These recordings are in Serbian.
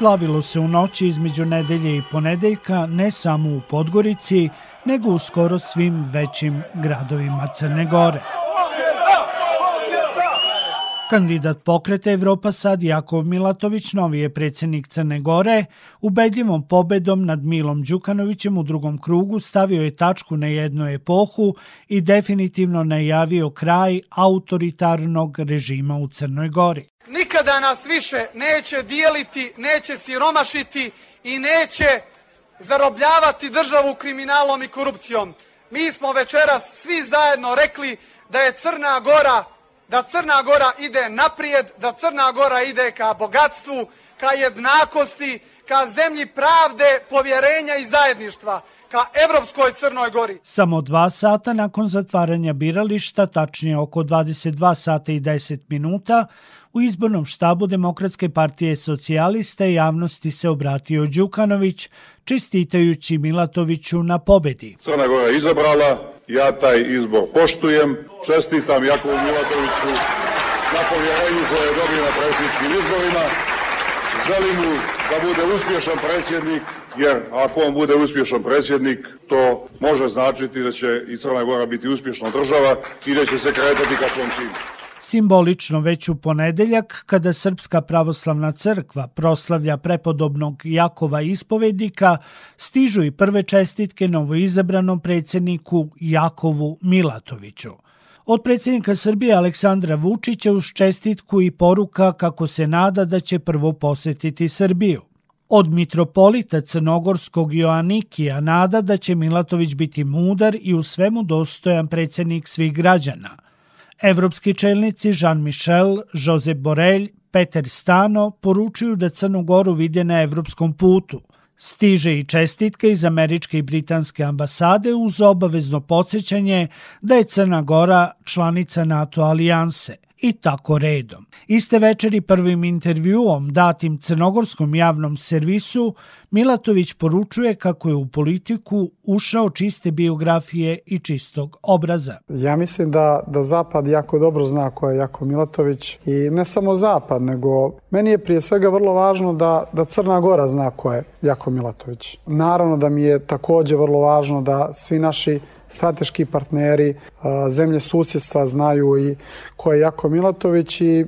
slavilo se u noći između nedelje i ponedeljka ne samo u Podgorici, nego u skoro svim većim gradovima Crne Gore. Kandidat pokreta Evropa sad Jakov Milatović, novi je predsednik Crne Gore, ubedljivom pobedom nad Milom Đukanovićem u drugom krugu stavio je tačku na jednu epohu i definitivno najavio kraj autoritarnog režima u Crnoj Gori. Nikada nas više neće dijeliti, neće siromašiti i neće zarobljavati državu kriminalom i korupcijom. Mi smo večeras svi zajedno rekli da je Crna Gora da Crna Gora ide naprijed, da Crna Gora ide ka bogatstvu, ka jednakosti, ka zemlji pravde, povjerenja i zajedništva, ka Evropskoj Crnoj Gori. Samo dva sata nakon zatvaranja birališta, tačnije oko 22 sata i 10 minuta, u izbornom štabu Demokratske partije socijaliste javnosti se obratio Đukanović, čestitajući Milatoviću na pobedi. Crna Gora izabrala, ja taj izbor poštujem, čestitam Jakovu Milatoviću na povjerenju koje je dobio na predsjedničkim izborima, želim mu da bude uspješan predsjednik, jer ako on bude uspješan predsjednik, to može značiti da će i Crna Gora biti uspješna država i da će se kretati ka svom cilju. Simbolično već u ponedeljak, kada Srpska pravoslavna crkva proslavlja prepodobnog Jakova ispovednika, stižu i prve čestitke novoizabranom predsjedniku Jakovu Milatoviću. Od predsjednika Srbije Aleksandra Vučića uz čestitku i poruka kako se nada da će prvo posetiti Srbiju. Od mitropolita Crnogorskog Joanikija nada da će Milatović biti mudar i u svemu dostojan predsjednik svih građana – Evropski čelnici Jean-Michel, Josep Borelj, Peter Stano poručuju da Crnu Goru vide na evropskom putu. Stiže i čestitke iz američke i britanske ambasade uz obavezno podsjećanje da je Crna Gora članica NATO alijanse – i tako redom. Iste večeri prvim intervjuom datim crnogorskom javnom servisu Milatović poručuje kako je u politiku ušao čiste biografije i čistog obraza. Ja mislim da, da Zapad jako dobro zna ko je Jako Milatović i ne samo Zapad, nego meni je prije svega vrlo važno da, da Crna Gora zna ko je Jako Milatović. Naravno da mi je takođe vrlo važno da svi naši strateški partneri, zemlje susjedstva znaju i ko je Jako Milatović i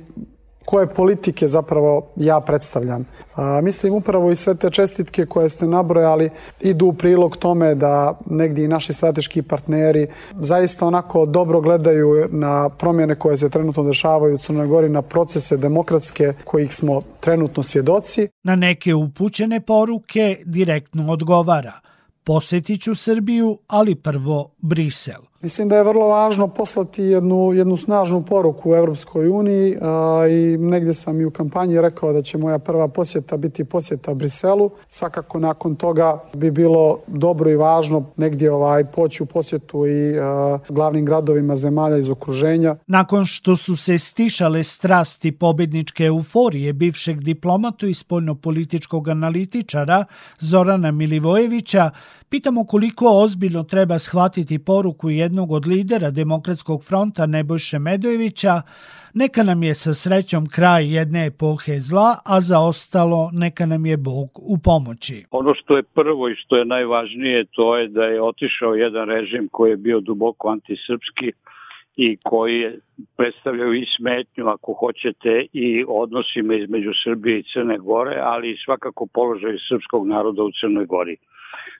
koje politike zapravo ja predstavljam. A, mislim upravo i sve te čestitke koje ste nabrojali idu u prilog tome da negdje i naši strateški partneri zaista onako dobro gledaju na promjene koje se trenutno dešavaju u Crnoj Gori, na procese demokratske kojih smo trenutno svjedoci. Na neke upućene poruke direktno odgovara – Posetiću Srbiju, ali prvo Brisel. Mislim da je vrlo važno poslati jednu, jednu snažnu poruku u Evropskoj uniji a, i negdje sam i u kampanji rekao da će moja prva posjeta biti posjeta Briselu. Svakako nakon toga bi bilo dobro i važno negdje ovaj poći u posjetu i a, glavnim gradovima zemalja iz okruženja. Nakon što su se stišale strasti pobedničke euforije bivšeg diplomatu i spoljnopolitičkog analitičara Zorana Milivojevića, Pitamo koliko ozbiljno treba shvatiti poruku jednog od lidera Demokratskog fronta Nebojše Medojevića, neka nam je sa srećom kraj jedne epohe zla, a za ostalo neka nam je Bog u pomoći. Ono što je prvo i što je najvažnije to je da je otišao jedan režim koji je bio duboko antisrpski i koji predstavljaju i smetnju, ako hoćete, i odnosima između Srbije i Crne Gore, ali i svakako položaj srpskog naroda u Crnoj Gori.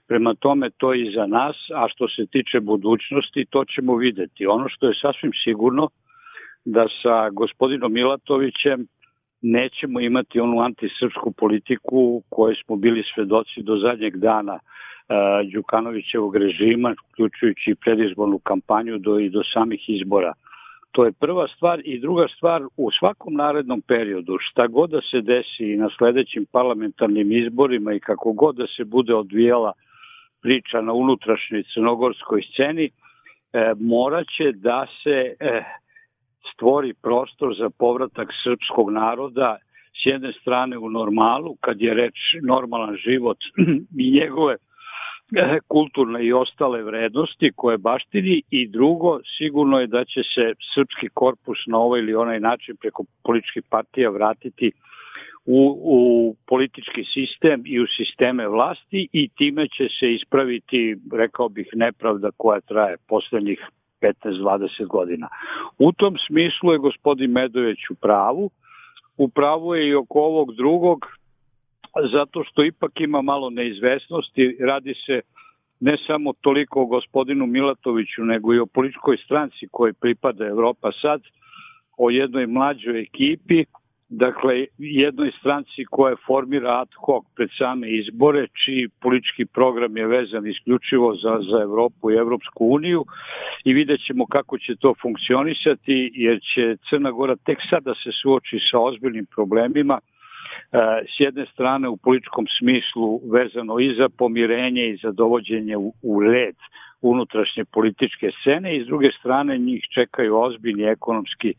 Prema tome to je i za nas, a što se tiče budućnosti to ćemo videti. Ono što je sasvim sigurno da sa gospodinom Milatovićem nećemo imati onu antisrpsku politiku koje smo bili svedoci do zadnjeg dana uh, Đukanovićevog režima, uključujući i predizbornu kampanju do, i do samih izbora. To je prva stvar i druga stvar u svakom narednom periodu šta god da se desi na sledećim parlamentarnim izborima i kako god da se bude odvijala priča na unutrašnjoj crnogorskoj sceni, e, moraće da se e, stvori prostor za povratak srpskog naroda s jedne strane u normalu, kad je reč normalan život i njegove e, kulturne i ostale vrednosti koje baštini i drugo, sigurno je da će se srpski korpus na ovaj ili onaj način preko političkih partija vratiti u, u politički sistem i u sisteme vlasti i time će se ispraviti, rekao bih, nepravda koja traje poslednjih 15-20 godina. U tom smislu je gospodin Medović u pravu, u pravu je i oko ovog drugog, zato što ipak ima malo neizvesnosti, radi se ne samo toliko o gospodinu Milatoviću, nego i o političkoj stranci koji pripada Evropa sad, o jednoj mlađoj ekipi, dakle jednoj stranci koja formira ad hoc pred same izbore, čiji politički program je vezan isključivo za, za Evropu i Evropsku uniju i vidjet ćemo kako će to funkcionisati, jer će Crna Gora tek sada se suoči sa ozbiljnim problemima, E, s jedne strane u političkom smislu vezano i za pomirenje i za dovođenje u, u red unutrašnje političke scene i s druge strane njih čekaju ozbiljni ekonomski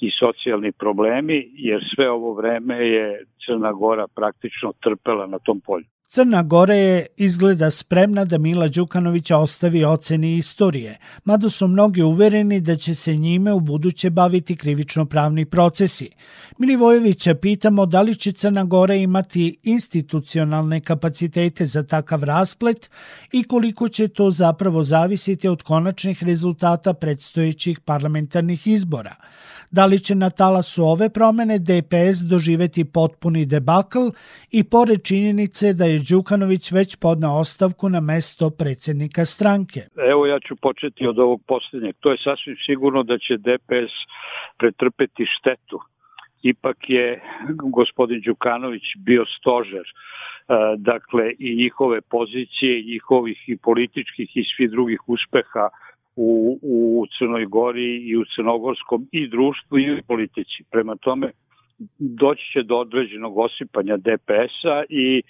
i socijalni problemi jer sve ovo vreme je Crna Gora praktično trpela na tom polju. Crna Gora je izgleda spremna da Mila Đukanovića ostavi oceni istorije, mada su mnogi uvereni da će se njime u buduće baviti krivično-pravni procesi. Milivojevića pitamo da li će Crna Gora imati institucionalne kapacitete za takav rasplet i koliko će to zapravo zavisiti od konačnih rezultata predstojećih parlamentarnih izbora – Da li će na talasu ove promene DPS doživeti potpuni debakl i pored činjenice da je Đukanović već podnao ostavku na mesto predsednika stranke? Evo ja ću početi od ovog poslednjeg. To je sasvim sigurno da će DPS pretrpeti štetu. Ipak je gospodin Đukanović bio stožer e, dakle i njihove pozicije, njihovih i političkih i svih drugih uspeha u, u Crnoj Gori i u crnogorskom i društvu i u politici. Prema tome, doći će do određenog osipanja DPS-a i e,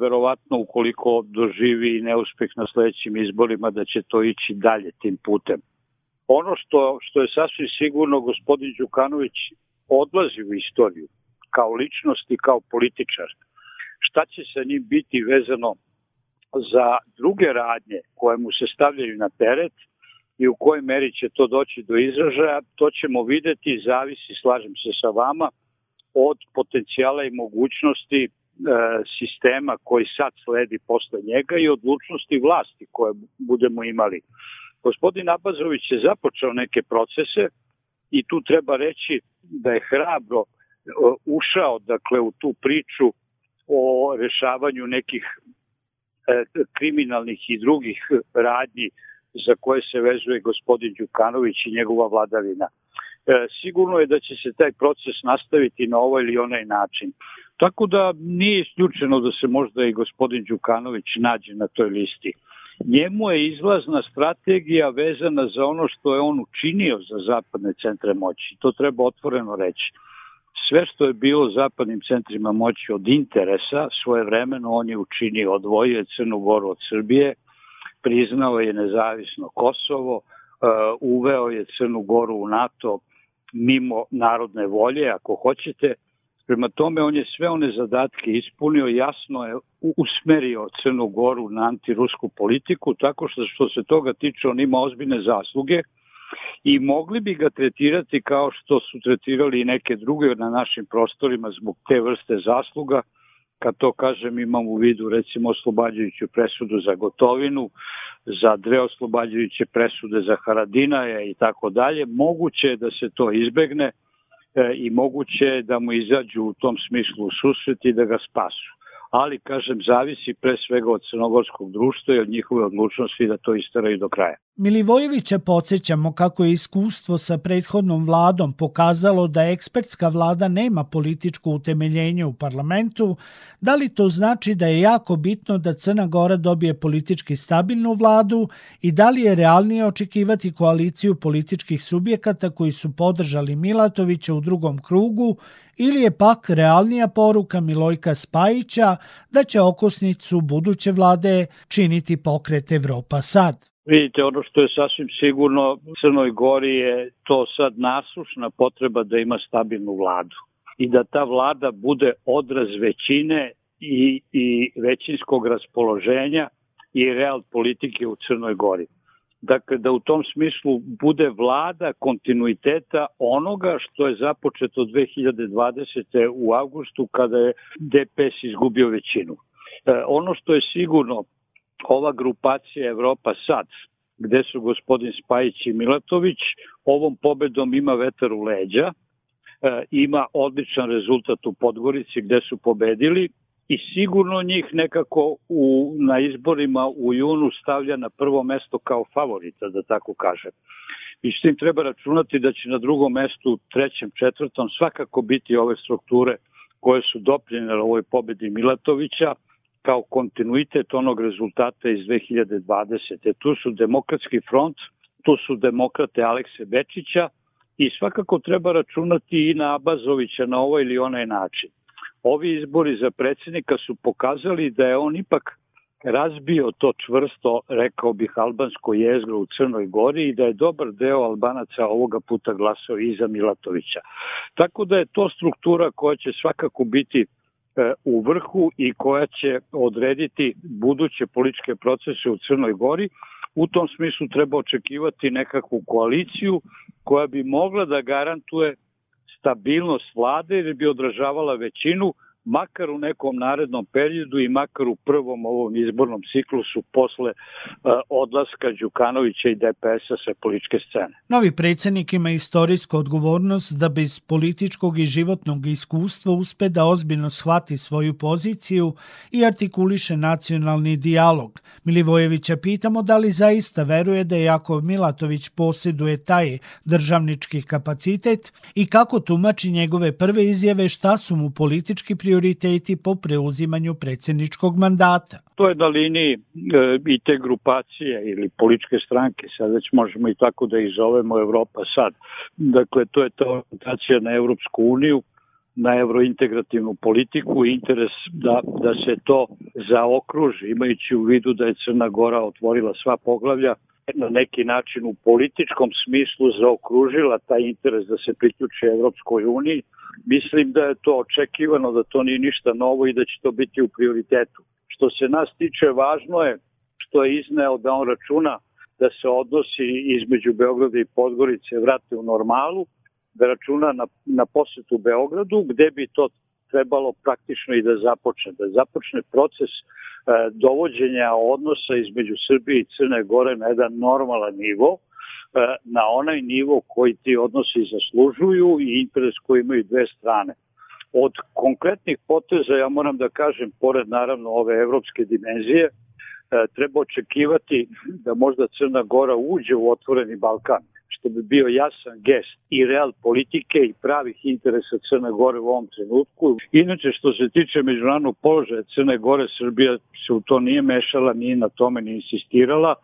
verovatno ukoliko doživi neuspeh na sledećim izborima da će to ići dalje tim putem. Ono što, što je sasvim sigurno gospodin Đukanović odlazi u istoriju kao ličnost i kao političar. Šta će sa njim biti vezano za druge radnje koje mu se stavljaju na teret i u kojoj meri će to doći do izražaja, to ćemo videti, zavisi, slažem se sa vama, od potencijala i mogućnosti e, sistema koji sad sledi posle njega i odlučnosti vlasti koje budemo imali. Gospodin Abazović je započeo neke procese i tu treba reći da je hrabro e, ušao dakle u tu priču o rešavanju nekih e, kriminalnih i drugih radnji za koje se vezuje gospodin Đukanović i njegova vladavina. E, sigurno je da će se taj proces nastaviti na ovaj ili onaj način. Tako da nije isključeno da se možda i gospodin Đukanović nađe na toj listi. Njemu je izlazna strategija vezana za ono što je on učinio za zapadne centre moći. To treba otvoreno reći. Sve što je bilo zapadnim centrima moći od interesa, svoje vremeno on je učinio, odvojio je Crnu Goru od Srbije, priznao je nezavisno Kosovo, uh, uveo je Crnu Goru u NATO mimo narodne volje, ako hoćete. Prema tome, on je sve one zadatke ispunio, jasno je usmerio Crnu Goru na antirusku politiku, tako što što se toga tiče, on ima ozbiljne zasluge i mogli bi ga tretirati kao što su tretirali i neke druge na našim prostorima zbog te vrste zasluga, kad to kažem imam u vidu recimo oslobađajuću presudu za gotovinu, za dve oslobađajuće presude za Haradinaje i tako dalje, moguće je da se to izbegne e, i moguće je da mu izađu u tom smislu susret i da ga spasu ali, kažem, zavisi pre svega od crnogorskog društva i od njihove odlučnosti da to istaraju do kraja. Milivojevića podsjećamo kako je iskustvo sa prethodnom vladom pokazalo da ekspertska vlada nema političko utemeljenje u parlamentu, da li to znači da je jako bitno da Crna Gora dobije politički stabilnu vladu i da li je realnije očekivati koaliciju političkih subjekata koji su podržali Milatovića u drugom krugu ili je pak realnija poruka Milojka Spajića da će okosnicu buduće vlade činiti pokret Evropa sad? Vidite, ono što je sasvim sigurno Crnoj Gori je to sad nasušna potreba da ima stabilnu vladu i da ta vlada bude odraz većine i, i većinskog raspoloženja i real politike u Crnoj Gori. Dakle, da u tom smislu bude vlada kontinuiteta onoga što je započeto 2020. u avgustu kada je DPS izgubio većinu. E, ono što je sigurno, ova grupacija Evropa sad, gde su gospodin Spajić i Milatović, ovom pobedom ima vetar u leđa, e, ima odličan rezultat u Podgorici gde su pobedili i sigurno njih nekako u, na izborima u junu stavlja na prvo mesto kao favorita, da tako kažem. I s tim treba računati da će na drugom mestu, trećem, četvrtom svakako biti ove strukture koje su dopljene ovoj pobedi Milatovića, kao kontinuitet onog rezultata iz 2020. Tu su Demokratski front, tu su demokrate Alekse Bečića i svakako treba računati i na Abazovića na ovaj ili onaj način. Ovi izbori za predsednika su pokazali da je on ipak razbio to čvrsto, rekao bih, albansko jezgro u Crnoj Gori i da je dobar deo Albanaca ovoga puta glasao i za Milatovića. Tako da je to struktura koja će svakako biti E, u vrhu i koja će odrediti buduće političke procese u Crnoj Gori. U tom smislu treba očekivati nekakvu koaliciju koja bi mogla da garantuje stabilnost vlade ili bi odražavala većinu makar u nekom narednom periodu i makar u prvom ovom izbornom ciklusu posle uh, odlaska Đukanovića i DPS-a sa političke scene. Novi predsednik ima istorijsku odgovornost da bez političkog i životnog iskustva uspe da ozbiljno shvati svoju poziciju i artikuliše nacionalni dijalog. Milivojevića pitamo da li zaista veruje da Jakov Milatović posjeduje taj državnički kapacitet i kako tumači njegove prve izjave šta su mu politički prioriteti prioriteti po preuzimanju predsedničkog mandata. To je na liniji e, i te grupacije ili političke stranke, sad već možemo i tako da ih zovemo Evropa sad. Dakle, to je ta orientacija na Evropsku uniju, na eurointegrativnu politiku i interes da, da se to zaokruži, imajući u vidu da je Crna Gora otvorila sva poglavlja, na neki način u političkom smislu zaokružila taj interes da se priključi Evropskoj uniji, Mislim da je to očekivano, da to nije ništa novo i da će to biti u prioritetu. Što se nas tiče, važno je što je izneo da on računa da se odnosi između Beograda i Podgorice vrate u normalu, da računa na, na posetu Beogradu, gde bi to trebalo praktično i da započne, da započne proces e, dovođenja odnosa između Srbije i Crne Gore na jedan normalan nivo, E, na onaj nivo koji ti odnosi zaslužuju i interes koji imaju dve strane. Od konkretnih poteza, ja moram da kažem, pored naravno ove evropske dimenzije, e, treba očekivati da možda Crna Gora uđe u otvoreni Balkan, što bi bio jasan gest i real politike i pravih interesa Crne Gore u ovom trenutku. Inače, što se tiče međunarodnog položaja Crne Gore, Srbija se u to nije mešala, nije na tome ni insistirala,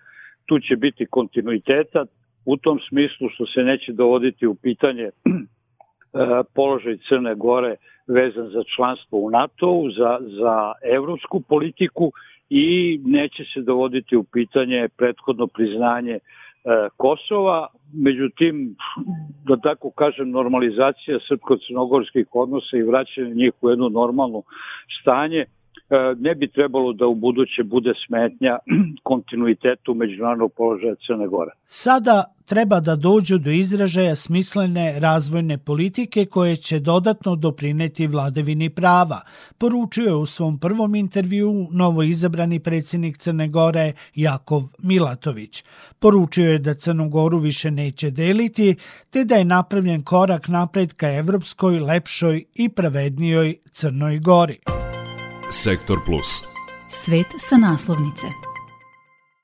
tu će biti kontinuiteta, u tom smislu što se neće dovoditi u pitanje e, položaj Crne Gore vezan za članstvo u NATO-u, za, za evropsku politiku i neće se dovoditi u pitanje prethodno priznanje Kosova, međutim, da tako kažem, normalizacija srpko-crnogorskih odnosa i vraćanje njih u jedno normalno stanje E, ne bi trebalo da u buduće bude smetnja kontinuitetu međunarodnog položaja Crne Gore. Sada treba da dođu do izražaja smislene razvojne politike koje će dodatno doprineti vladavini prava, poručio je u svom prvom intervju novo izabrani predsjednik Crne Gore Jakov Milatović. Poručio je da Crnu Goru više neće deliti, te da je napravljen korak napred ka evropskoj, lepšoj i pravednijoj Crnoj Gori. Sektor Plus. Svet sa naslovnice.